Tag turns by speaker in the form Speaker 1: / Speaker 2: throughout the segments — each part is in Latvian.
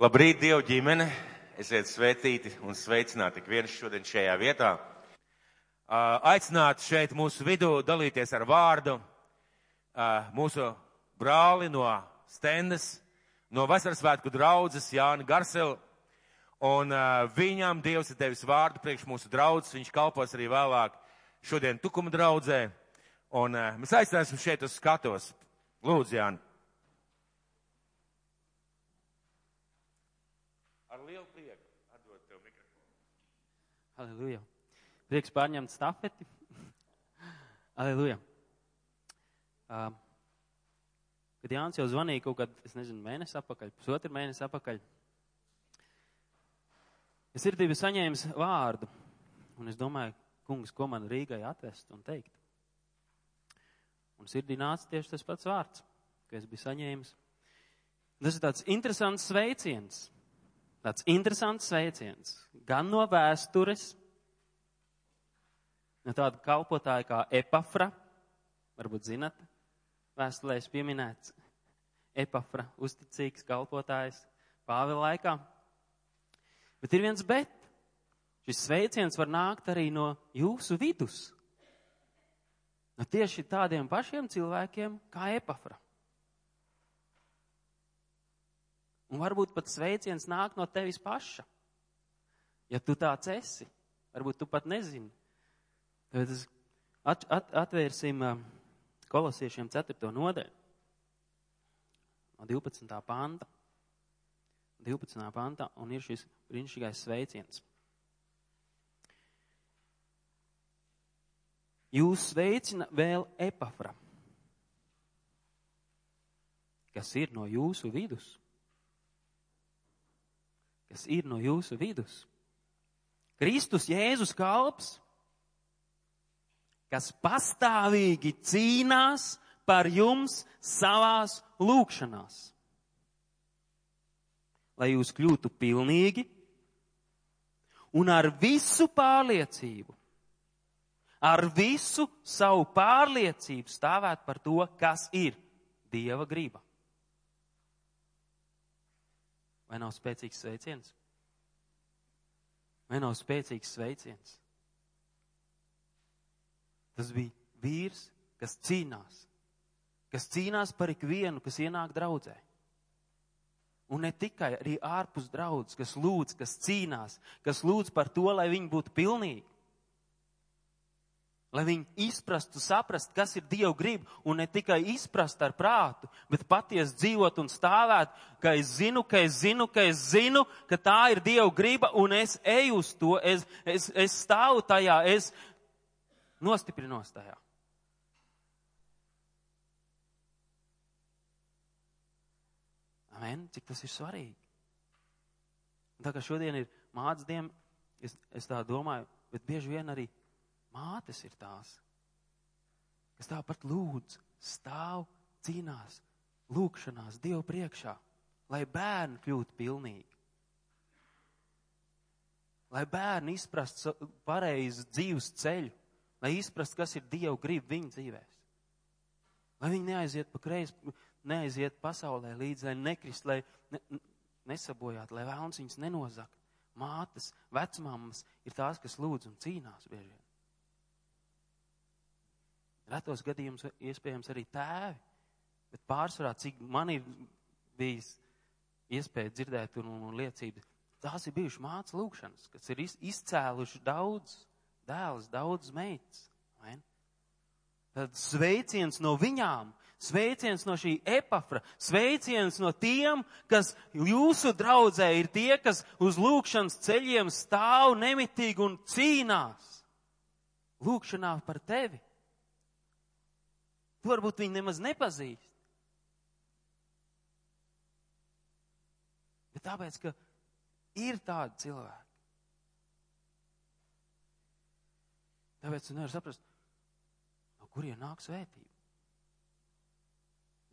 Speaker 1: Labrīt, Dievu ģimene! Esiet svētīti un sveicināti ik viens šodien šajā vietā. Aicināt šeit mūsu vidū dalīties ar vārdu mūsu brāli no Stendes, no Vasarsvētku draudzes Jāni Garselu. Un viņam Dievs ir devis vārdu priekš mūsu draudzes. Viņš kalpos arī vēlāk šodien Tukuma draudzē. Un mēs aicināsim šeit uz skatos. Lūdzu, Jāni.
Speaker 2: Aleluja. Prieks pārņemt stafeti. Aleluja. Uh, kad Jānis jau zvanīja kaut kad, es nezinu, mēnesi apakaļ, pusotru mēnesi apakaļ, es sirdī biju saņēmis vārdu, un es domāju, kungs, ko man Rīgai atvest un teikt. Un sirdī nāca tieši tas pats vārds, ko es biju saņēmis. Tas ir tāds interesants sveiciens. Tāds interesants sveiciens. Gan no vēstures, no tāda kalpotāja kā Epafra, varbūt zinat, vēstulēs pieminēts. Epafra, uzticīgs kalpotājs Pāvila laikā. Bet ir viens bet. Šis sveiciens var nākt arī no jūsu vidus. No tieši tādiem pašiem cilvēkiem kā Epafra. Un varbūt pat sveiciens nāk no tevis paša. Ja tu tāds esi, varbūt tu pat nezini. Tad at, at, atvērsim kolosiešiem 4. nodaļu. No 12. panta. 12. pantā un ir šis brīnišķīgais sveiciens. Jūs sveicina vēl epafra, kas ir no jūsu vidus kas ir no jūsu vidus. Kristus Jēzus kalps, kas pastāvīgi cīnās par jums savās lūkšanās. Lai jūs kļūtu pilnīgi un ar visu pārliecību, ar visu savu pārliecību stāvēt par to, kas ir Dieva griba. Vai nav spēcīgs sveiciens? Vai nav spēcīgs sveiciens? Tas bija vīrs, kas cīnās, kas cīnās par ikvienu, kas ienāk draudzē. Un ne tikai arī ārpus draudzes, kas lūdz, kas cīnās, kas lūdz par to, lai viņi būtu pilnīgi lai viņi izprastu, saprast, kas ir Dieva griba, un ne tikai izprast ar prātu, bet patiesi dzīvot un stāvēt, ka es zinu, ka es zinu, ka es zinu, ka tā ir Dieva griba, un es eju uz to, es, es, es stāvu tajā, es nostiprinos tajā. Amen, cik tas ir svarīgi. Tā kā šodien ir mācības diena, es, es tā domāju, bet bieži vien arī Mātes ir tās, kas tāpat lūdz, stāv, cīnās, lūkšanās Dievu priekšā, lai bērni kļūtu pilnīgi. Lai bērni izprastu pareizu dzīves ceļu, lai izprastu, kas ir Dieva griba viņu dzīvēs. Lai viņi neaiziet pa kreisi, neaiziet pasaulē līdzi, lai nekrist, lai ne, nesabojāt, lai vēlns viņus nenozakt. Mātes, vecmāmas ir tās, kas lūdz un cīnās bieži. Retos gadījumos iespējams arī tēvi, bet pārsvarā, cik man ir bijis iespēja dzirdēt un, un, un liecības, tās ir bijušas mācas lūkšanas, kas ir iz, izcēluši daudz dēls, daudz meitas. Tad sveiciens no viņām, sveiciens no šī epafra, sveiciens no tiem, kas jūsu draudzē ir tie, kas uz lūkšanas ceļiem stāv nemitīgi un cīnās. Lūkšanā par tevi. Tu varbūt viņu nemaz nepazīst. Bet tāpēc, ka ir tādi cilvēki. Tāpēc tu nevari saprast, no kurien nāk svētība.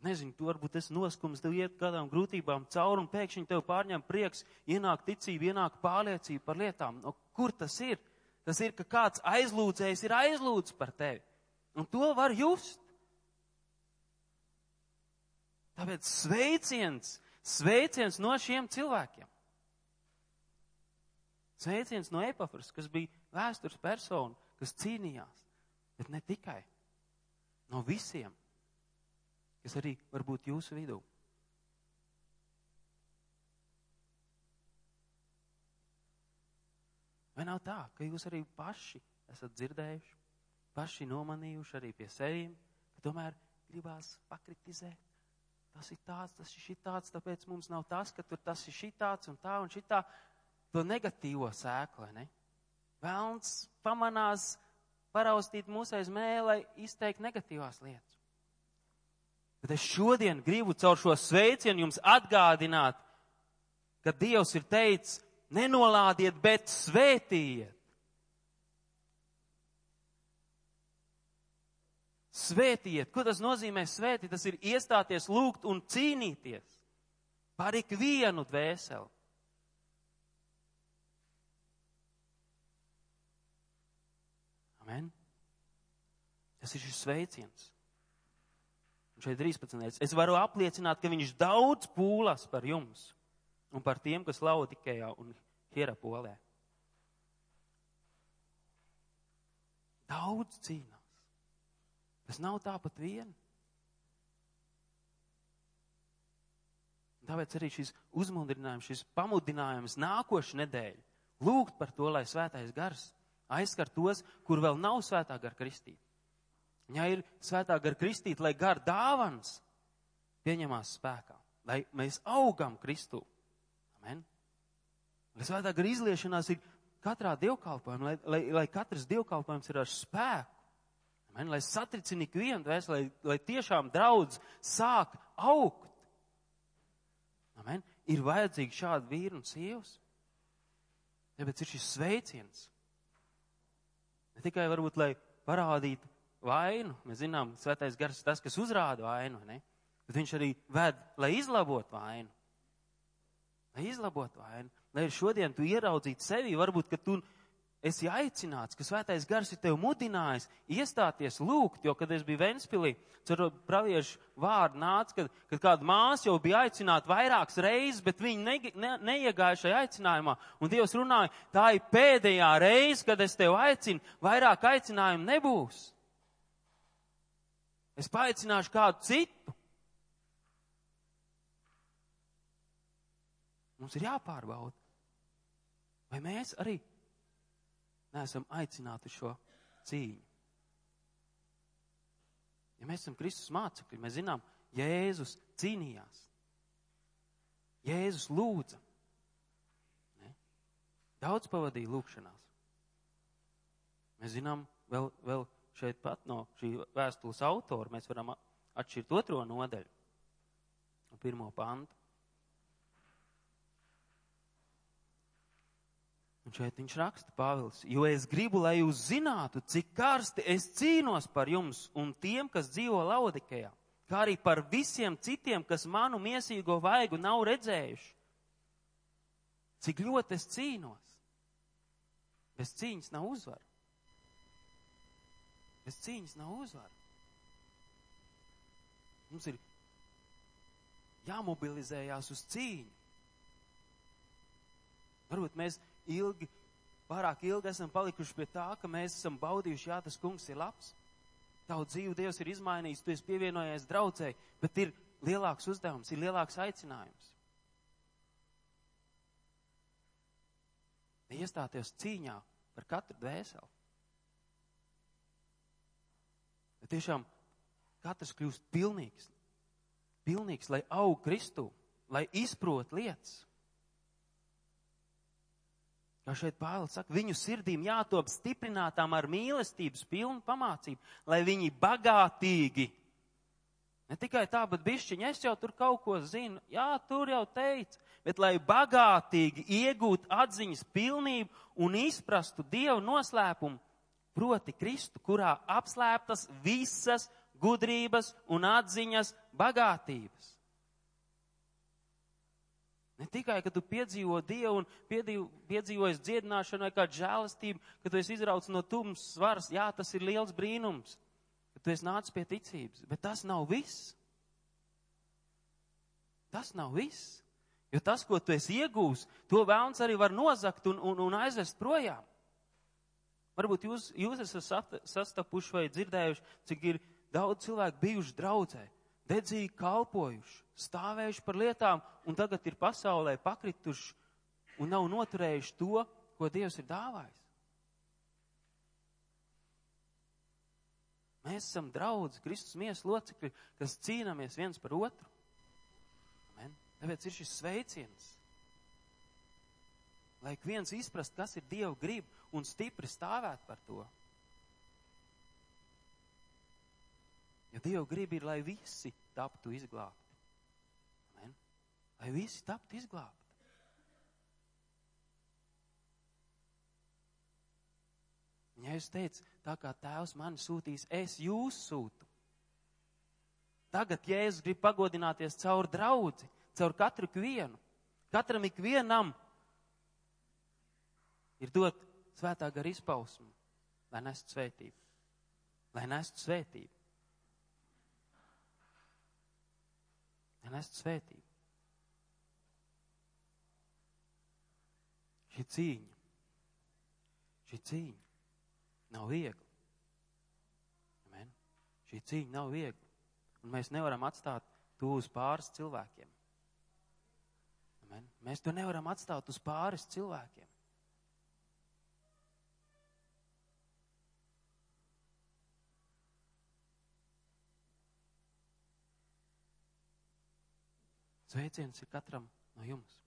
Speaker 2: Nezinu, tu varbūt esi noskums, tev iet kādām grūtībām cauri un pēkšņi tev pārņem prieks, ienāk ticība, ienāk pārliecība par lietām. No kur tas ir? Tas ir, ka kāds aizlūdzējs ir aizlūdz par tevi. Un to var just. Tāpēc sveiciens, Sveiciens no šiem cilvēkiem. Sveiciens no Epafras, kas bija vēstures persona, kas cīnījās, bet ne tikai. No visiem, kas arī var būt jūsu vidū. Vai nav tā, ka jūs arī paši esat dzirdējuši, paši nomanījuši arī pie sevīm, ka tomēr gribās pakritizēt? Tas ir tāds, tas ir šitāds, tāpēc mums nav tas, ka tur tas ir šitāds un tā un šitā. To negatīvo sēklu, vai ne? Velns pamanās paraustīt mūsu aiz mēlē, izteikt negatīvās lietas. Bet es šodien gribu caur šo sveicienu jums atgādināt, ka Dievs ir teicis, nenolādiet, bet svētījiet. Svētījiet. Ko tas nozīmē svētīt? Tas ir iestāties, lūgt un cīnīties par ikvienu dvēseli. Amen. Tas ir šis sveiciens. Un šeit 13. Es varu apliecināt, ka viņš daudz pūlas par jums un par tiem, kas Laudikējā un Hierapolē. Daudz cīnās. Tas nav tāpat vien. Tāpēc arī šis uzmundrinājums, šis pamudinājums nākošu nedēļu lūgt par to, lai svētais gars aizskar tos, kur vēl nav svētā gara kristība. Ja ir svētā gara kristība, lai gar dāvans pieņemās spēkā, lai mēs augam Kristū. Amen. Lai svētā gara izliešanās ir katrā dievkalpojumā, lai, lai, lai katrs dievkalpojums ir ar spēku. Amen. Lai satricina ikvienu dvēseli, lai, lai tiešām draudz sāk augt. Amen. Ir vajadzīgi šādi vīri un sievas. Tāpēc ir šis sveiciens. Ne tikai varbūt, lai parādītu vainu, mēs zinām, svētais gars tas, kas uzrāda vainu, ne? bet viņš arī ved, lai izlabotu vainu lai izlabotu vainu, lai ir šodien tu ieraudzītu sevi, varbūt, ka tu esi aicināts, ka svētais gars ir tev mudinājis iestāties lūgt, jo, kad es biju Ventspilī, caur praviešu vārdu nāca, kad, kad kāda māsa jau bija aicināta vairākas reizes, bet viņa ne, ne, neiegāja šajā aicinājumā, un Dievs runāja, tā ir pēdējā reize, kad es tev aicinu, vairāk aicinājumu nebūs. Es paaicināšu kādu citu. Mums ir jāpārbauda, vai mēs arī neesam aicināti šo cīņu. Ja mēs esam Kristus mācekļi, mēs zinām, Jēzus cīnījās. Jēzus lūdza. Ne? Daudz pavadīja lūkšanās. Mēs zinām, vēl, vēl šeit pat no šī vēstules autora mēs varam atšķirt otro nodeļu, pirmo pantu. Un šeit viņš raksta, Pāvils, jo es gribu, lai jūs zinātu, cik karsti es cīnos par jums un tiem, kas dzīvo Laudikējā, kā arī par visiem citiem, kas manu miesīgo vaigu nav redzējuši. Cik ļoti es cīnos. Bez cīņas nav uzvaru. Bez cīņas nav uzvaru. Mums ir jāmobilizējās uz cīņu. Varbūt mēs ilgi, pārāk ilgi esam palikuši pie tā, ka mēs esam baudījuši, jā, tas kungs ir labs. Tavu dzīvi Dievs ir izmainījis, tu esi pievienojies draudzēji, bet ir lielāks uzdevums, ir lielāks aicinājums. Iestāties cīņā par katru dvēseli. Bet tiešām katrs kļūst pilnīgs. Pilnīgs, lai aug Kristū, lai izprot lietas. Kā šeit Pāvils saka, viņu sirdīm jātop stiprinātām ar mīlestības pilnu pamācību, lai viņi bagātīgi, ne tikai tā, bet bišķiņ, es jau tur kaut ko zinu, jā, tur jau teica, bet lai bagātīgi iegūtu atziņas pilnību un izprastu Dievu noslēpumu, proti Kristu, kurā apslēptas visas gudrības un atziņas bagātības. Ne tikai, ka tu piedzīvo Dievu un piedzīvo, piedzīvojies dziedināšanu vai kādu žēlastību, ka tu esi izrauts no tumsas varas. Jā, tas ir liels brīnums, ka tu esi nācis pie ticības, bet tas nav viss. Tas nav viss. Jo tas, ko tu esi iegūs, to vēlns arī var nozakt un, un, un aizvest projām. Varbūt jūs, jūs esat sastapuši vai dzirdējuši, cik ir daudz cilvēku bijuši draudzē, dedzīgi kalpojuši, stāvējuši par lietām un tagad ir pasaulē pakrituši un nav noturējuši to, ko Dievs ir dāvājis. Mēs esam draudzi, Kristus miesas locekļi, kas cīnāmies viens par otru. Amen. Tāpēc ir šis sveiciens. Lai ik viens izprast, kas ir Dieva grib un stipri stāvēt par to. Jo Dieva grib ir, lai visi taptu izglābti. Lai visi taptu izglābti. Ja es teicu, tā kā tēvs mani sūtīs, es jūs sūtu. Tagad Jēzus grib pagodināties caur draudzi, caur katru ikvienu. Katram ikvienam ir dot svētā gara izpausmu, lai nestu svētību. Lai nestu svētību. Lai nestu svētību. Šī cīņa. Šī cīņa nav viegli. Amen. Šī cīņa nav viegli. Un mēs nevaram atstāt to uz pāris cilvēkiem. Amen. Mēs to nevaram atstāt uz pāris cilvēkiem. Sveiciens ir katram no jums.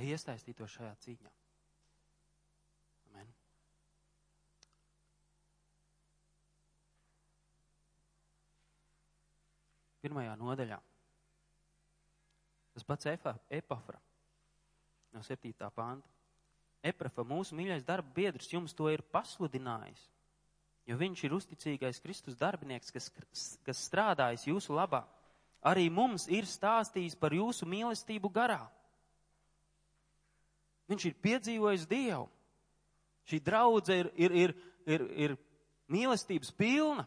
Speaker 2: Lai iesaistītos šajā cīņā. pirmajā nodaļā. Tas pats Efa, Epafra no 7. panta. Eprafa, mūsu mīļais darba biedrs, jums to ir pasludinājis, jo viņš ir uzticīgais Kristus darbinieks, kas, kas strādājas jūsu labā. Arī mums ir stāstījis par jūsu mīlestību garā. Viņš ir piedzīvojis Dievu. Šī draudze ir, ir, ir, ir, ir mīlestības pilna.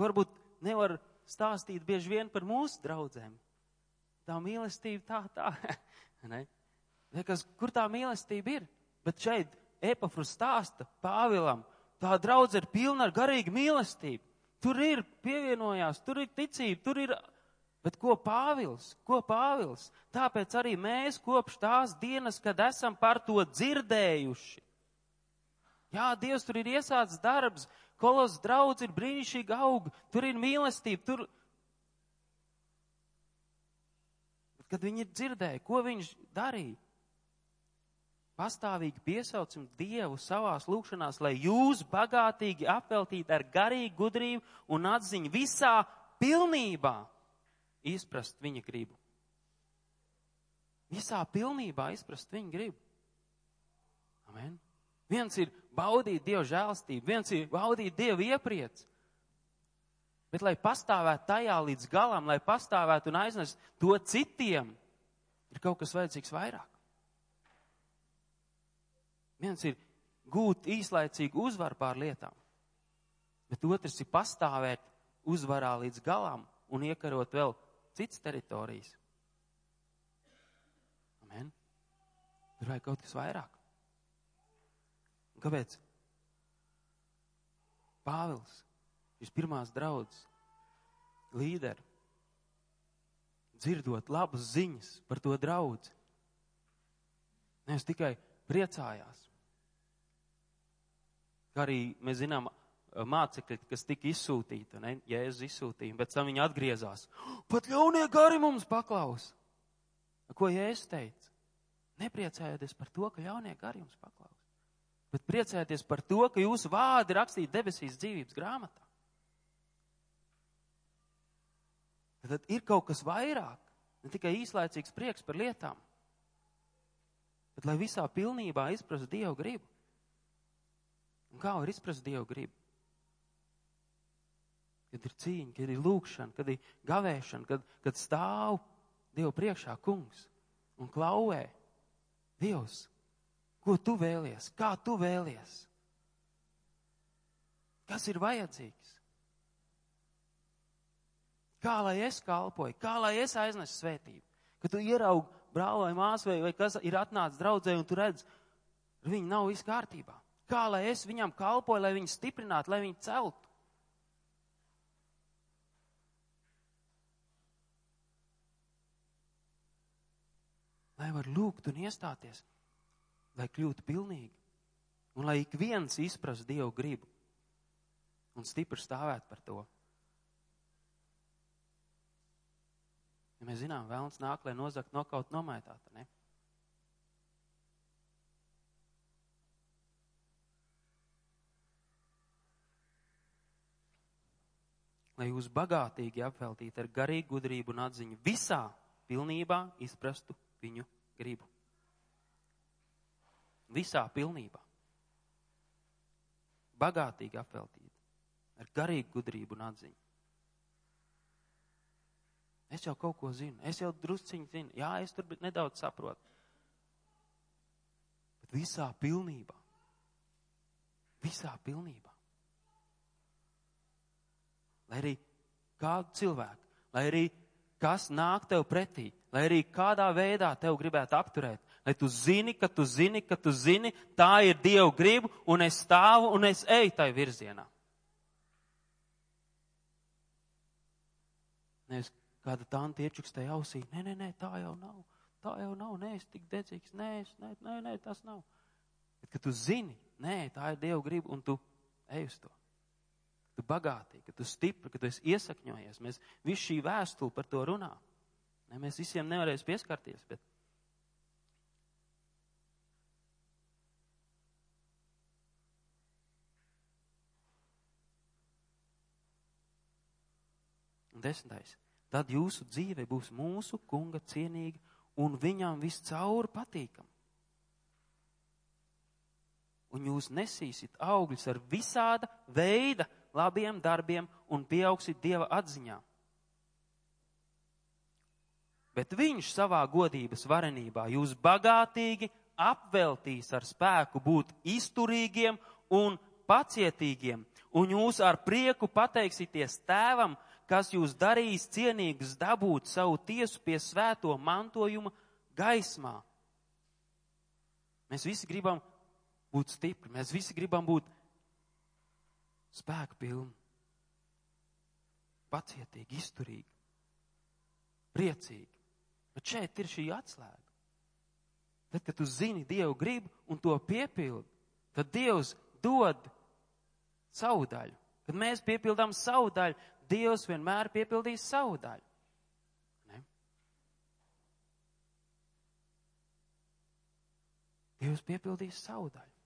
Speaker 2: Varbūt nevar stāstīt bieži vien par mūsu draudzēm. Tā mīlestība tā, tā. Liekas, kur tā mīlestība ir? Bet šeit Epafrus stāsta Pāvilam, tā draudze ir pilna ar garīgu mīlestību. Tur ir pievienojās, tur ir ticība, tur ir. Bet ko Pāvils? Ko Pāvils? Tāpēc arī mēs kopš tās dienas, kad esam par to dzirdējuši. Jā, Dievs tur ir iesācis darbs, Kolos draudz ir brīnišķīgi aug, tur ir mīlestība, tur. Bet, kad viņi ir dzirdējuši, ko viņš darīja, pastāvīgi piesaucam Dievu savās lūkšanās, lai jūs bagātīgi apveltītu ar garīgu gudrību un atziņu visā pilnībā izprast viņa gribu. Visā pilnībā izprast viņa gribu. Amen. Viens ir baudīt Dieva žēlstību, viens ir baudīt Dieva iepriec. Bet, lai pastāvētu tajā līdz galam, lai pastāvētu un aiznest to citiem, ir kaut kas vajadzīgs vairāk. Viens ir gūt īslaicīgu uzvaru pār lietām, bet otrs ir pastāvēt uzvarā līdz galam un iekarot vēl citas teritorijas. Amen. Tur vajag kaut kas vairāk. Un kāpēc? Pāvils, šis pirmās draudzes līderi, dzirdot labas ziņas par to draudzi, nevis tikai priecājās. Kā arī mēs zinām, mācekļi, kas tika izsūtīti, ne, Jēzus izsūtīja, bet tam viņi atgriezās. Pat ļaunie gari mums paklaus. Ko Jēzus teica? Nepriecājieties par to, ka ļaunie gari jums paklaus bet priecājieties par to, ka jūsu vārdi rakstīti debesīs dzīvības grāmatā. Tad ir kaut kas vairāk, ne tikai īslaicīgs prieks par lietām, bet lai visā pilnībā izprastu Dievu gribu. Un kā var izprast Dievu gribu? Kad ir cīņa, kad ir lūkšana, kad ir gavēšana, kad, kad stāv Dievu priekšā kungs un klauvē Dievs, Ko tu vēlies? Kā tu vēlies? Kas ir vajadzīgs? Kā lai es kalpoju, kā lai es aiznesu svētību? Kad tu ieraugi brāli vai māsu vai, kas ir atnācis draudzē un tu redz, ar viņu nav viss kārtībā. Kā lai es viņam kalpoju, lai viņu stiprinātu, lai viņu celtu? Lai var lūgt un iestāties, lai kļūtu pilnīgi, un lai ik viens izprast Dievu gribu un stipri stāvēt par to. Ja mēs zinām, vēlns nāk, lai nozakt nokaut nomētāta, ne? Lai jūs bagātīgi apveltītu ar garīgu gudrību un atziņu visā pilnībā izprastu viņu gribu. Visā pilnībā. Bagātīgi apveltīti ar garīgu gudrību un atziņu. Es jau kaut ko zinu, es jau drusciņi zinu, jā, es tur nedaudz saprotu. Bet visā pilnībā. Visā pilnībā. Lai arī kādu cilvēku, lai arī kas nāk tev pretī, lai arī kādā veidā tev gribētu apturēt, lai tu zini, ka tu zini, ka tu zini, tā ir Dieva griba, un es stāvu un es eju tai virzienā. Nevis kāda tante iečukstēja ausī, nē, nē, nē, tā jau nav, tā jau nav, nē, es tik dedzīgs, nē, es, nē, nē, nē, tas nav. Bet, ka tu zini, nē, tā ir Dieva griba, un tu ej uz to. Tu bagātīgi, ka tu stipri, ka tu esi iesakņojies. Mēs visu šī vēstuli par to runā. Ne, mēs visiem nevarēs pieskarties, bet. Un desmitais. Tad jūsu dzīve būs mūsu kunga cienīga un viņām viscaur patīkama. Un jūs nesīsiet augļus ar visāda veida labiem darbiem un pieaugsit Dieva atziņā. Bet viņš savā godības varenībā jūs bagātīgi apveltīs ar spēku būt izturīgiem un pacietīgiem, un jūs ar prieku pateiksieties tēvam, kas jūs darīs cienīgus dabūt savu tiesu pie svēto mantojuma gaismā. Mēs visi gribam būt stipri, mēs visi gribam būt spēku pilni, pacietīgi, izturīgi, priecīgi. Bet šeit ir šī atslēga. Tad, kad tu zini Dievu gribu un to piepildi, tad Dievs dod savu daļu. Kad mēs piepildām savu daļu, Dievs vienmēr piepildīs savu daļu. Ne? Dievs piepildīs savu daļu.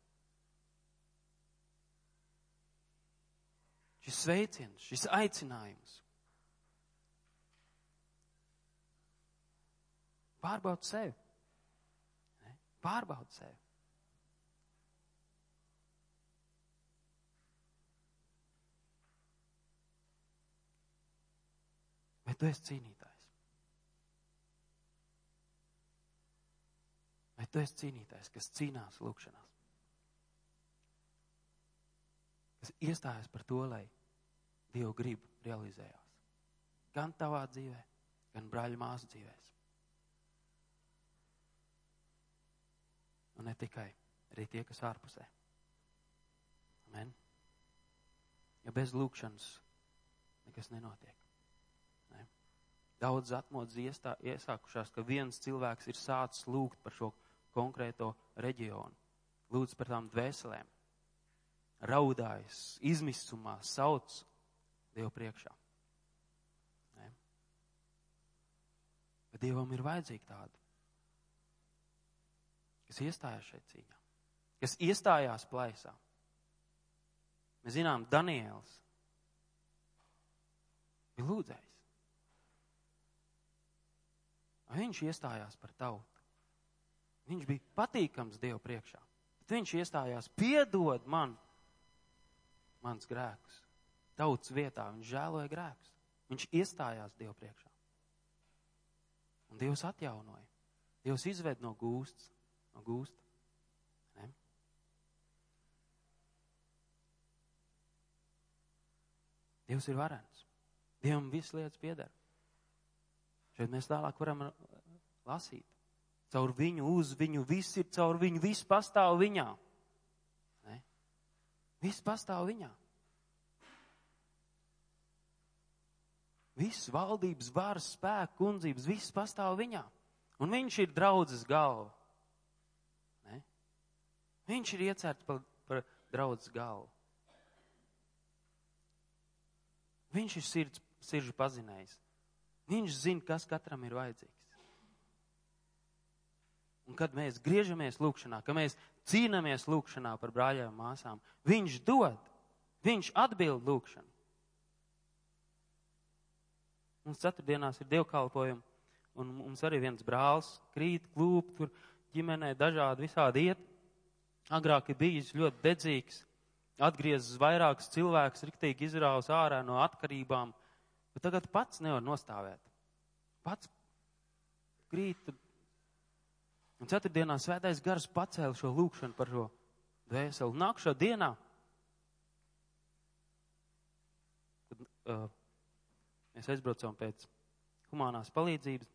Speaker 2: šis sveiciens, šis aicinājums. Pārbaud sevi. Ne? Pārbaud sevi. Vai tu esi cīnītājs? Vai tu esi cīnītājs, kas cīnās lūkšanās? Kas iestājas par to, lai Dieva griba realizējās. Gan tavā dzīvē, gan brāļa māsu dzīvēs. Un ne tikai, arī tie, kas ārpusē. Amen. Ja bez lūkšanas nekas nenotiek. Ne? Daudz atmodas iestā, iesākušās, ka viens cilvēks ir sācis lūgt par šo konkrēto reģionu. Lūdz par tām dvēselēm. Raudājas, izmisumā, sauc Dievu priekšā. Ne? Bet Dievam ir vajadzīgi tādi, kas iestājās šeit cīņā, kas iestājās plaisā. Mēs zinām, Daniels bija lūdzējs. Viņš iestājās par tautu. Viņš bija patīkams Dievu priekšā. Bet viņš iestājās, piedod man mans grēkus tautas vietā. Viņš žēloja grēkus. Viņš iestājās Dievu priekšā. Un Dievs atjaunoja. Dievs izved no gūstas, no gūsta. Ne? Dievs ir varens. Dievam viss lietas pieder. Šeit mēs tālāk varam lasīt. Caur viņu, uz viņu, viss ir caur viņu, viss pastāv viņā. Ne? Viss pastāv viņā. Viss valdības, varas, spēku, kundzības, viss pastāv viņā. Un viņš ir draudzes galva. Viņš ir iecerts par, par draudzes galvu. Viņš ir sirds, sirdžu pazinējis. Viņš zina, kas katram ir vajadzīgs. Un kad mēs griežamies lūkšanā, kad mēs cīnāmies lūkšanā par brāļiem un māsām, viņš dod, viņš atbild lūkšanu. Mums ceturtdienās ir dievkalpojumi, un mums arī viens brālis krīt, klūp, tur ģimenē dažādi visādi iet. Agrāk ir bijis ļoti dedzīgs, atgriezis vairākus cilvēkus, riktīgi izraus ārā no atkarībām, bet tagad pats nevar nostāvēt. Pats krīt. Un ceturtdienā svētais gars pacēla šo lūkšanu par šo dvēseli. Nākšā dienā, kad uh, mēs aizbraucām pēc humanās palīdzības,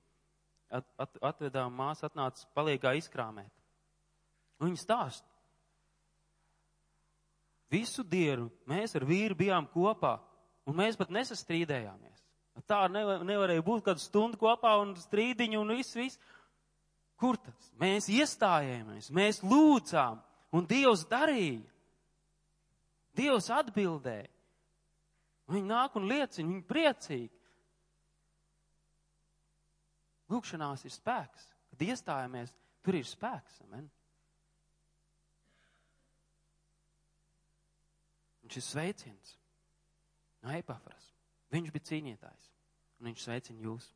Speaker 2: at, at, atvedām māsu, atnāca palīgā izkrāmēt. Un viņa stāst. Visu dienu mēs ar vīru bijām kopā, un mēs pat nesastrīdējāmies. Tā nevar, nevarēja būt kādu stundu kopā un strīdiņu un viss, viss. Kur tas? Mēs iestājāmies, mēs lūdzām, un Dievs darīja. Dievs atbildēja. Viņi nāk un liecina, viņi priecīgi. Lūkšanās ir spēks. Kad iestājamies, tur ir spēks. Amen. Un šis sveiciens no Epafras. Viņš bija cīnītājs, un viņš sveicina jūs.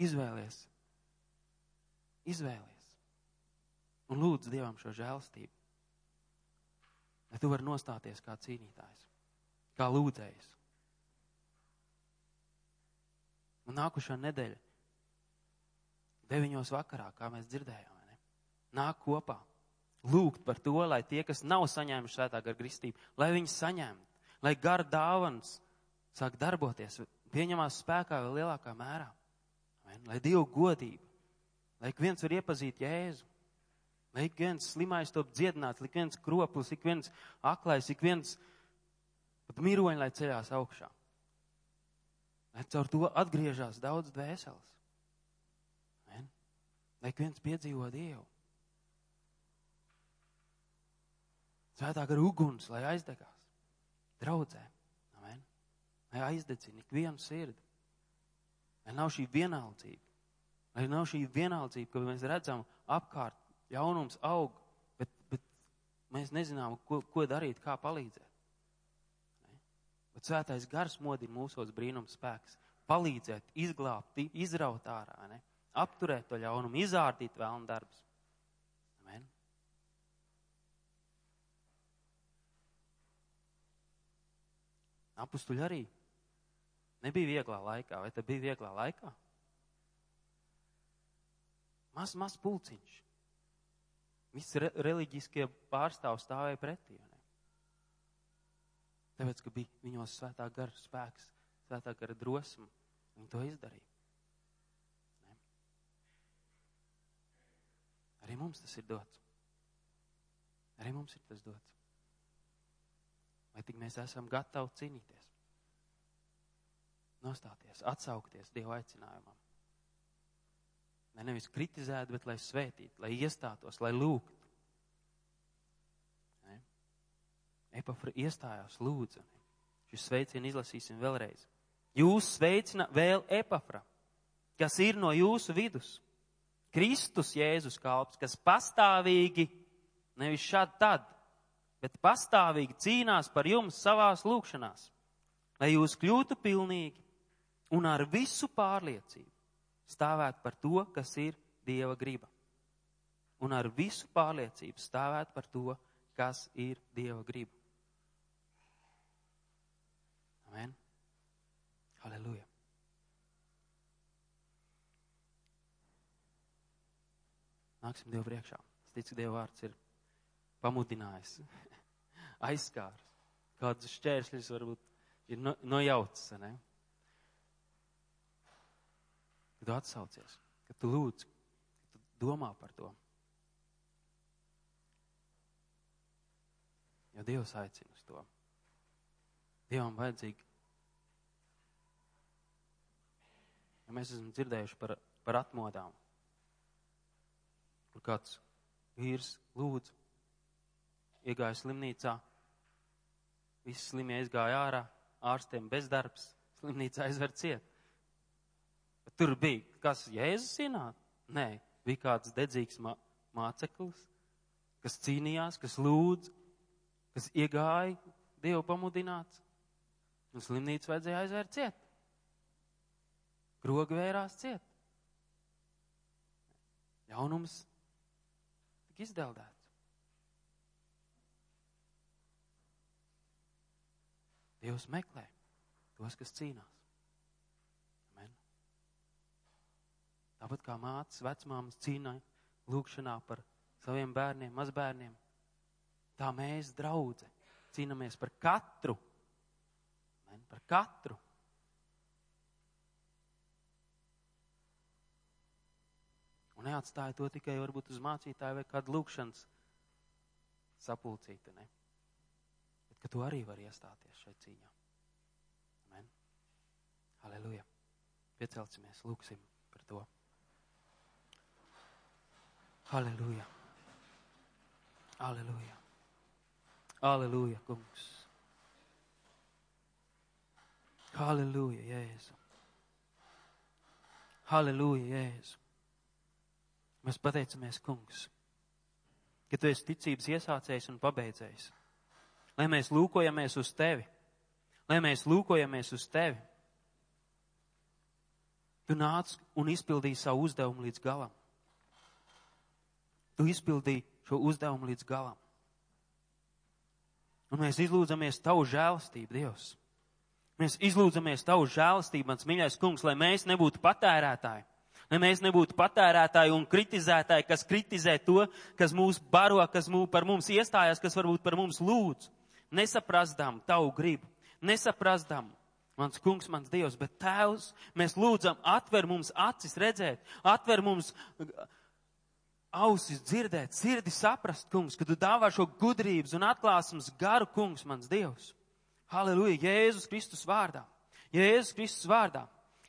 Speaker 2: Izvēlies, izvēlies, un lūdz Dievam šo žēlstību, lai tu vari nostāties kā cīnītājs, kā lūdzējs. Un nākušā nedēļa, deviņos vakarā, kā mēs dzirdējām, ne? nāk kopā lūgt par to, lai tie, kas nav saņēmuši svētā gara kristību, lai viņi saņemtu lai gara dāvans sāk darboties, pieņemās spēkā vēl lielākā mērā. Amen. Lai Dievu godība, lai ik viens var iepazīt Jēzu, lai ik viens slimais top dziedināts, ik viens kroplis, ik viens aklais, ik viens pat miroņi, lai ceļās augšā. Lai caur to atgriežas daudz dvēseles. Amen. Lai ik viens piedzīvo Dievu. Svētā gara uguns, lai aizdegās draudzē. Amen. Lai aizdedzina ikvienu sirdi. Lai nav šī vienaldzība. Lai nav šī vienaldzība, ka mēs redzam apkārt jaunums aug, bet, bet mēs nezinām, ko, ko darīt, kā palīdzēt. Ne? Bet svētais gars modina mūsos brīnums spēks. Palīdzēt, izglābt, izraut ārā, ne? apturēt to ļaunumu, izārdīt vēlnu darbus. Apustuļi arī nebija vieglā laikā, vai tas bija vieglā laikā? Maz, maz pulciņš. Visi re, reliģiskie pārstāvji stāvēja pretī. Ne? Tāpēc, ka bija viņos svētā gara spēks, svētā gara drosme, viņi to izdarīja. Ne? Arī mums tas ir dots. Arī mums ir tas dots vai tik mēs esam gatavi cīnīties, nostāties, atsaukties Dieva aicinājumam. Lai nevis kritizētu, bet lai svētītu, lai iestātos, lai lūgtu. Epafra iestājās, lūdza. Šis sveicienu izlasīsim vēlreiz. Jūs sveicina vēl Epafra, kas ir no jūsu vidus. Kristus Jēzus kalps, kas pastāvīgi, nevis šad tad, bet pastāvīgi cīnās par jums savās lūkšanās, lai jūs kļūtu pilnīgi un ar visu pārliecību stāvēt par to, kas ir Dieva griba. Un ar visu pārliecību stāvēt par to, kas ir Dieva griba. Amen. Halleluja. Nāksim Dievu priekšā. Es ticu, Dieva vārds ir pamudinājis aizskārs. Kādus šķēršļus varbūt ir no, nojaucis. Ne? tu atsaucies, ka tu lūdz, ka tu domā par to. Jo Dievs aicina uz to. Dievam vajadzīgi. Ja mēs esam dzirdējuši par, par atmodām, kur kāds vīrs lūdz, iegāja slimnīcā, visi slimie aizgāja ārā, ārstiem bezdarbs, slimnīca aizver ciet. Bet tur bija, kas Jēzus ienāk? Nē, bija kāds dedzīgs mā, māceklis, kas cīnījās, kas lūdz, kas iegāja Dievu pamudināts, un slimnīcu vajadzēja aizvērt ciet. Grogi vērās ciet. Jaunums tika izdeldēts. Dievs meklē tos, kas cīnās. Amen. Tāpat kā mātes, vecmāmas cīnāja lūkšanā par saviem bērniem, mazbērniem, tā mēs, draudze, cīnāmies par katru. Amen, par katru. Un neatstāja to tikai varbūt uz mācītāju vai kādu lūkšanas sapulcīti, ne? Ka tu arī vari iestāties šai cīņā. Amen. Aleluja. Piecelsimies, lūksim par to. Aleluja. Aleluja. Aleluja, kungs. Aleluja, Jēzu. Aleluja, Jēzu. Mēs pateicamies, kungs, ka tu esi ticības iesācējs un pabeidzējs. Lai mēs lūkojamies uz tevi, lai mēs lūkojamies uz tevi. Tu nāc un izpildīji savu uzdevumu līdz galam. Tu izpildīji šo uzdevumu līdz galam. Un mēs izlūdzamies tavu žēlastību, Dievs. Mēs izlūdzamies tavu žēlastību, mans mīļais kungs, lai mēs nebūtu patērētāji, lai mēs nebūtu patērētāji un kritizētāji, kas kritizē to, kas mūs baro, kas mūs par mums iestājās, kas varbūt par mums lūdz. Nesaprastām tavu gribu, nesaprastām, mans kungs, mans dievs, bet tēvs, mēs lūdzam, atver mums acis redzēt, atver mums ausis dzirdēt, sirdi saprast, kungs, ka tu dāvā šo gudrības un atklāsums garu, kungs, mans dievs. Halleluja, Jēzus Kristus vārdā. Jēzus Kristus vārdā.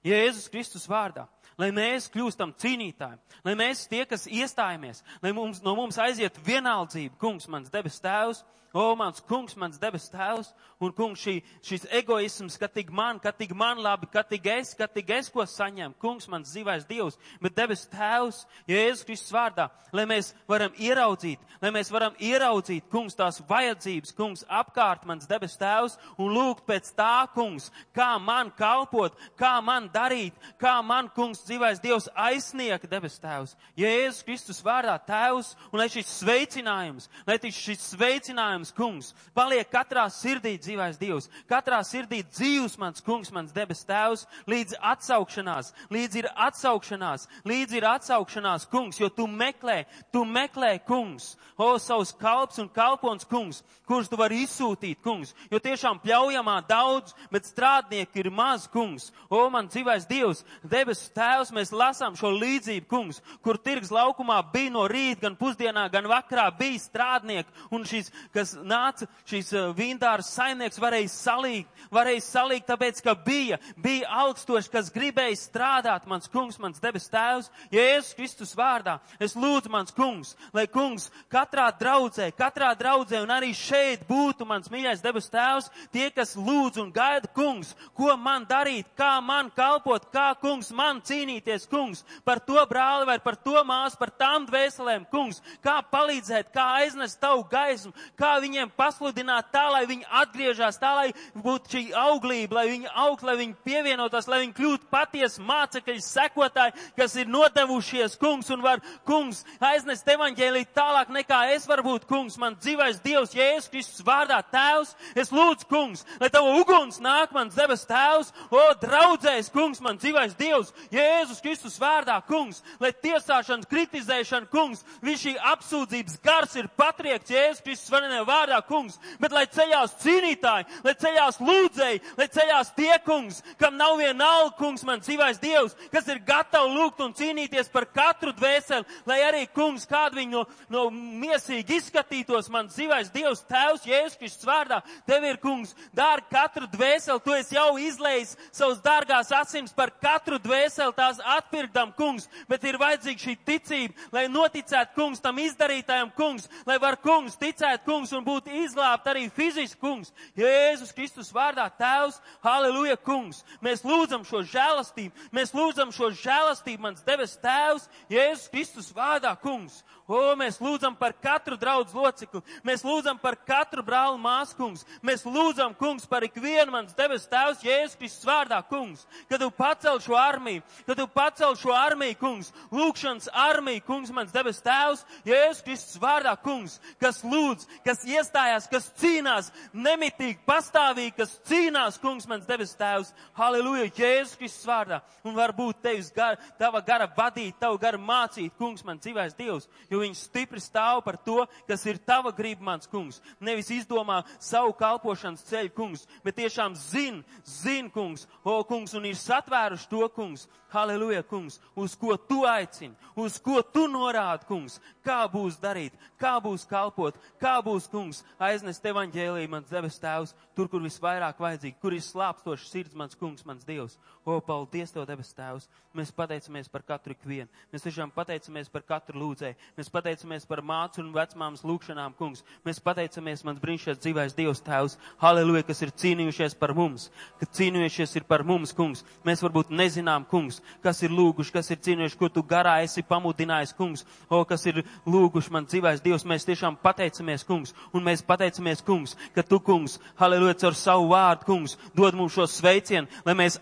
Speaker 2: Jēzus Kristus vārdā lai mēs kļūstam cīnītāji, lai mēs tie, kas iestājamies, lai mums, no mums aiziet vienaldzība, kungs, mans debes tēvs, O, mans kungs, mans debes tēvs, un kungs, šī, šis egoisms, ka tik man, ka tik man labi, ka tik es, ka tik es ko saņem, kungs, mans dzīvais Dievs, bet debes tēvs, Jēzus Kristus vārdā, lai mēs varam ieraudzīt, lai mēs varam ieraudzīt, kungs, tās vajadzības, kungs, apkārt mans debes tēvs, un lūgt pēc tā, kungs, kā man kalpot, kā man darīt, kā man, kungs, dzīvais Dievs aizsniegt debes tēvs. Jēzus Kristus vārdā tēvs, un lai šis sveicinājums, lai šis sveicinājums, mans kungs, paliek katrā sirdī dzīvais Dievs, katrā sirdī dzīvs mans kungs, mans debes tēvs, līdz atsaukšanās, līdz ir atsaukšanās, līdz ir atsaukšanās, kungs, jo tu meklē, tu meklē, kungs, o savus kalps un kalpons, kungs, kurš tu vari izsūtīt, kungs, jo tiešām pļaujamā daudz, bet strādnieki ir maz, kungs, o man dzīvais Dievs, debes tēvs, mēs lasām šo līdzību, kungs, kur tirgs laukumā bija no rīta, gan pusdienā, gan vakarā bija strādnieki, un šīs, kas kas nāca, šīs eh, vīndāras saimnieks varēja salīgt, varēja salīgt, tāpēc, ka bija, bija augstoši, kas gribēja strādāt, mans kungs, mans debes tēvs, Jēzus Kristus vārdā. Es lūdzu, mans kungs, lai kungs katrā draudzē, katrā draudzē un arī šeit būtu mans mīļais debes tēvs, tie, kas lūdz un gaida kungs, ko man darīt, kā man kalpot, kā kungs man cīnīties, kungs, par to brāli vai par to māsu, par tām dvēselēm, kungs, kā palīdzēt, kā aiznest tavu gaismu, kā viņiem pasludināt tā, lai viņi atgriežas, tā, lai būtu šī auglība, lai viņi augtu, lai viņi pievienotos, lai viņi kļūtu patiesi mācekļi, sekotāji, kas ir nodevušies, kungs, un var, kungs, aiznest evaņģēlī tālāk nekā es varu būt, kungs, man dzīvais Dievs, Jēzus Kristus vārdā, tēvs, es lūdzu, kungs, lai tava uguns nāk mans debes tēvs, o, draudzējs, kungs, man dzīvais Dievs, Jēzus Kristus vārdā, kungs, lai tiesāšana, kritizēšana, kungs, viņš šī apsūdzības gars ir patriekts, Jēzus Kristus varenē vārdā, kungs, bet lai ceļās cīnītāji, lai ceļās lūdzēji, lai ceļās tie, kungs, kam nav viena alga, kungs, man dzīvais Dievs, kas ir gatavi lūgt un cīnīties par katru dvēseli, lai arī, kungs, kādu viņu no, no miesīgi izskatītos, man dzīvais Dievs, Tēvs, Jēzus Kristus vārdā, tev ir, kungs, dārgi katru dvēseli, tu esi jau izlējis savus dārgās asins par katru dvēseli tās atpirkdam, kungs, bet ir vajadzīga šī ticība, lai noticētu, kungs, tam izdarītājam, kungs, lai var, kungs, ticēt, kungs, un būt izglābt arī fiziski, kungs. Jēzus Kristus vārdā, Tēvs, Halleluja, kungs. Mēs lūdzam šo žēlastību, mēs lūdzam šo žēlastību, mans deves Tēvs, Jēzus Kristus vārdā, kungs. O, mēs lūdzam par katru draudz locekli, mēs lūdzam par katru brāli māsu, kungs. Mēs lūdzam, kungs, par ikvienu mans deves Tēvs, Jēzus Kristus vārdā, kungs. Kad tu pacel šo armiju, kad tu pacel šo armiju, kungs, lūkšanas armiju, kungs, mans debes tēvs, Jēzus Kristus vārdā, kungs, kas lūdz, kas iestājās, kas cīnās, nemitīgi, pastāvīgi, kas cīnās, kungs, mans debes tēvs, halleluja, Jēzus Kristus vārdā, un varbūt tevis gar, tava gara vadīt, tavu gara mācīt, kungs, man dzīvais Dievs, jo viņš stipri stāv par to, kas ir tava grība, mans kungs, nevis izdomā savu kalpošanas ceļu, kungs, bet tiešām zin, zin, kungs, o, kungs, un ir satvēruši to, kungs, halleluja, kungs, uz ko tu aicini, uz ko tu norādi, kungs, kā būs darīt, kā būs kalpot, kā būs, kungs, aiznest evaņģēlī, mans debes tēvs, tur, kur visvairāk vajadzīgi, kur ir slāpstošs sirds, mans kungs, mans dievs. O, paldies tev, debes tēvs. Mēs pateicamies par katru ikvienu. Mēs tiešām pateicamies par katru lūdzēju. Mēs pateicamies par mācu un vecmāmas lūkšanām, kungs. Mēs pateicamies, mans brīnišķīgais dzīvais dievs tēvs. Halleluja, kas ir cīnījušies par mums, ka cīnījušies ir par mums, kungs. Mēs varbūt nezinām, kungs, kas ir lūguši, kas ir cīnījuši, ko tu garā esi pamudinājis, kungs. O, kas ir lūguši man dzīvais dievs. Mēs tiešām pateicamies, kungs. Un mēs pateicamies, kungs, ka tu, kungs, halleluja, caur savu vārdu, kungs, dod mums šo sveicienu, lai mēs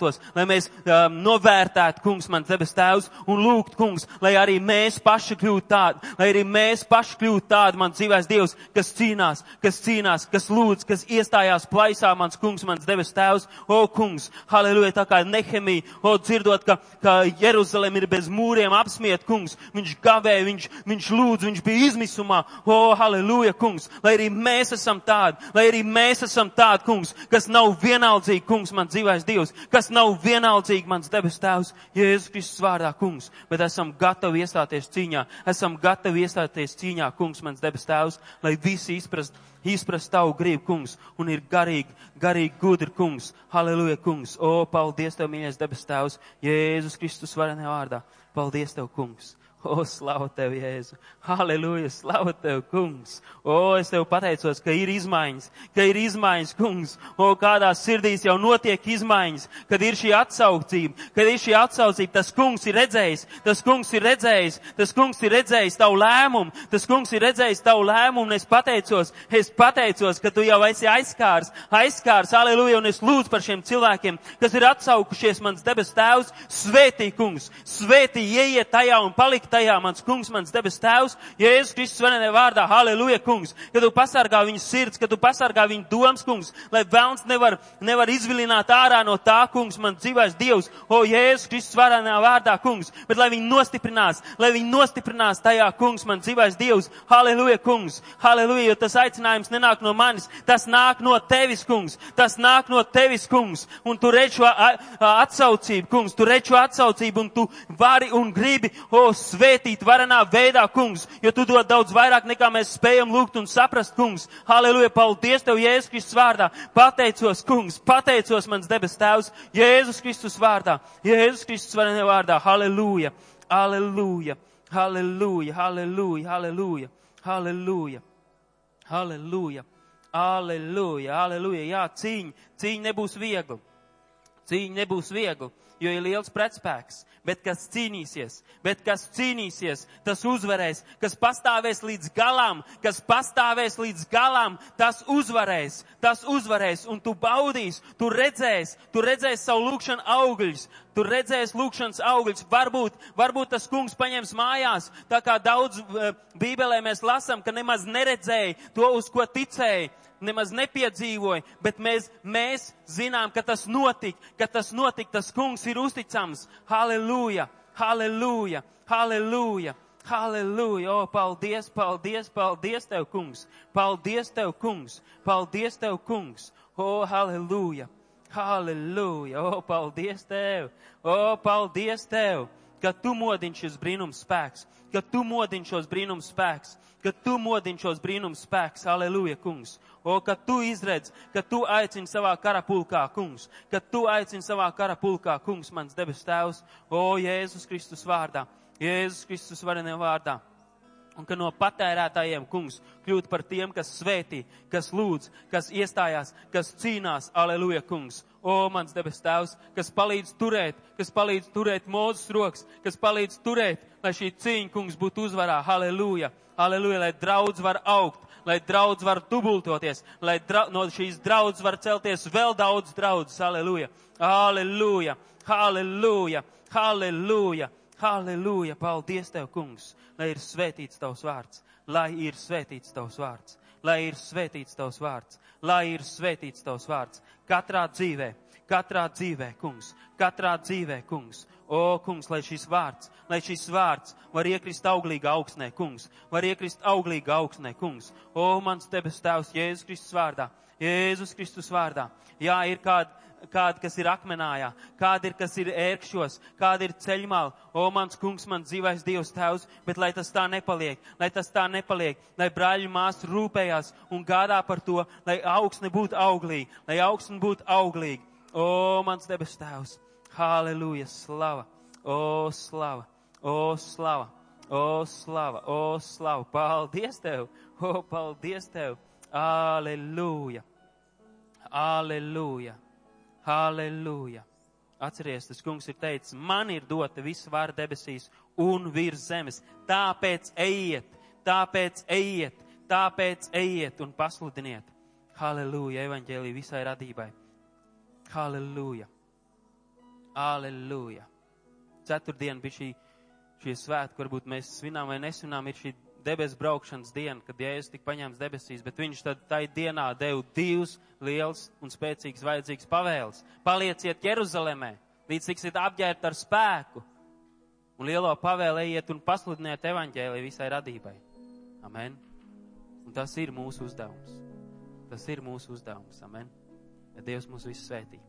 Speaker 2: atcerētos, lai mēs um, novērtētu, kungs, man debes tēvs, un lūgt, kungs, lai arī mēs paši kļūtu tādi, lai arī mēs paši kļūtu tādi, man dzīvais Dievs, kas cīnās, kas cīnās, kas lūdz, kas iestājās plaisā, mans kungs, mans debes tēvs, o kungs, halleluja, tā kā Nehemija, o dzirdot, ka, ka Jeruzalem ir bez mūriem apsmiet, kungs, viņš gavēja, viņš, viņš lūdz, viņš bija izmisumā, o halleluja, kungs, lai arī mēs esam tādi, lai arī mēs esam tādi, kungs, kas nav vienaldzīgi, kungs, man dzīvais Dievs, kas nav vienaldzīgi, mans debes tēvs, Jēzus Kristus vārdā, kungs, bet esam gatavi iestāties cīņā, esam gatavi iestāties cīņā, kungs, mans debes tēvs, lai visi izprast, izprast tavu gribu, kungs, un ir garīgi, garīgi gudri, kungs, halleluja, kungs, o, paldies tev, mīļais debes tēvs, Jēzus Kristus varenē vārdā, paldies tev, kungs. O, slavu tev, Jēzu! Halleluja! Slavu tev, kungs! O, es tev pateicos, ka ir izmaiņas, ka ir izmaiņas, kungs! O, kādās sirdīs jau notiek izmaiņas, kad ir šī atsaucība, kad ir šī atsaucība, tas kungs ir redzējis, tas kungs ir redzējis, tas kungs ir redzējis tavu lēmumu, tas kungs ir redzējis tavu lēmumu, un es pateicos, es pateicos, ka tu jau esi aizskārs, aizskārs, halleluja, un es lūdzu par šiem cilvēkiem, kas ir atsaukušies, mans debes tēvs, svētī, kungs, svētī, ieiet tajā un palikt tajā, mans kungs, mans debes tēvs, Jēzus Kristus vienē vārdā, halleluja, kungs, ka tu pasargā viņu sirds, ka tu pasargā viņu domas, kungs, lai vēlns nevar, nevar izvilināt ārā no tā, kungs, man dzīvais Dievs, o Jēzus Kristus vienē vārdā, kungs, bet lai viņi nostiprinās, lai viņi nostiprinās tajā, kungs, man dzīvais Dievs, halleluja, kungs, halleluja, jo tas aicinājums nenāk no manis, tas nāk no tevis, kungs, tas nāk no tevis, kungs, un tu redz šo atsaucību, kungs, tu redz šo atsaucību, un tu vari un gribi, o, svētīt varenā veidā, kungs, jo tu dod daudz vairāk nekā mēs spējam lūgt un saprast, kungs. Halleluja, paldies tev, Jēzus Kristus vārdā. Pateicos, kungs, pateicos, mans debes tēvs, Jēzus Kristus vārdā. Jēzus Kristus varenā vārdā. Halleluja, halleluja, halleluja, halleluja, halleluja, halleluja, halleluja, halleluja, halleluja. Jā, cīņa, cīņa nebūs viegla. Cīņa nebūs viegla, jo ir liels pretspēks. Bet kas cīnīsies, bet kas cīnīsies, tas uzvarēs, kas pastāvēs līdz galam, kas pastāvēs līdz galam, tas uzvarēs, tas uzvarēs, un tu baudīs, tu redzēs, tu redzēs savu lūkšanu augļus, tu redzēsi lūkšanas augļus, varbūt, varbūt tas kungs paņems mājās, tā kā daudz uh, bībelē mēs lasam, ka nemaz neredzēja to, uz ko ticēja, nemaz nepiedzīvoja, bet mēs, mēs zinām, ka tas notika, ka tas notika, tas kungs ir uzticams. Halleluja, halleluja, halleluja, Halleluja! O, paldies, paldies, paldies Tev, kungs! Paldies Tev, kungs! Paldies Tev, kungs! O, halleluja! Halleluja! O, paldies Tev! O, paldies Tev! Ka Tu modini šis brīnums spēks! Ka Tu modini šos brīnums spēks! Ka Tu modini šos brīnums spēks! Halleluja, kungs! O, ka Tu izredz, ka Tu aicini savā kara pulkā, kungs! Ka Tu aicini savā kara pulkā, kungs, mans debes tēvs! O, Jēzus Kristus vārdā! Jēzus Kristus varenē vārdā. Un ka no patērētājiem, kungs, kļūt par tiem, kas svētī, kas lūdz, kas iestājās, kas cīnās, aleluja, kungs. O, mans debes tēvs, kas palīdz turēt, kas palīdz turēt mūzes rokas, kas palīdz turēt, lai šī cīņa, kungs, būtu uzvarā, aleluja, aleluja, lai draudz var augt, lai draudz var dubultoties, lai dra no šīs draudz var celties vēl daudz draudzes, aleluja, aleluja, aleluja, aleluja. Halleluja! Paldies Tev, kungs! Lai ir svētīts Tavs vārds! Lai ir svētīts Tavs vārds! Lai ir svētīts Tavs vārds! Lai ir svētīts Tavs vārds! Katrā dzīvē, katrā dzīvē, kungs! Katrā dzīvē, kungs! O, kungs, lai šis vārds, lai šis vārds var iekrist auglīgā augsnē, kungs, var iekrist auglīgā augsnē, kungs. O, mans debes tēvs, Jēzus Kristus vārdā, Jēzus Kristus vārdā. Jā, ir kāda kādi, kas ir akmenājā, kādi ir, kas ir ērkšos, kādi ir ceļmāli. O, mans kungs, man dzīvais Dievs tēvs, bet lai tas tā nepaliek, lai tas tā nepaliek, lai brāļi māsas rūpējās un gādā par to, lai augsne būtu auglīga, lai augsne būtu auglīga. O, mans debes tēvs, halleluja, slava, o, slava, o, slava, o, slava, o, slava, paldies tev, o, paldies tev, aleluja, aleluja. Halleluja! Atcerieties, tas kungs ir teicis, man ir dota visa vara debesīs un virs zemes. Tāpēc ejiet, tāpēc ejiet, tāpēc ejiet un pasludiniet. Halleluja! Evaņģēlī visai radībai. Halleluja! Halleluja! Ceturtdiena bija šī, šie svētki, varbūt mēs svinām vai nesvinām, ir šī debesu braukšanas diena, kad Jēzus tika paņemts debesīs, bet viņš tad tai dienā deva divus liels un spēcīgs vajadzīgs pavēles. Palieciet Jeruzalemē, līdz tiksiet apģērbt ar spēku. Un lielo pavēlu ejiet un pasludiniet evaņģēlī visai radībai. Amen. Un tas ir mūsu uzdevums. Tas ir mūsu uzdevums. Amen. Ja Dievs mūs visus svētī.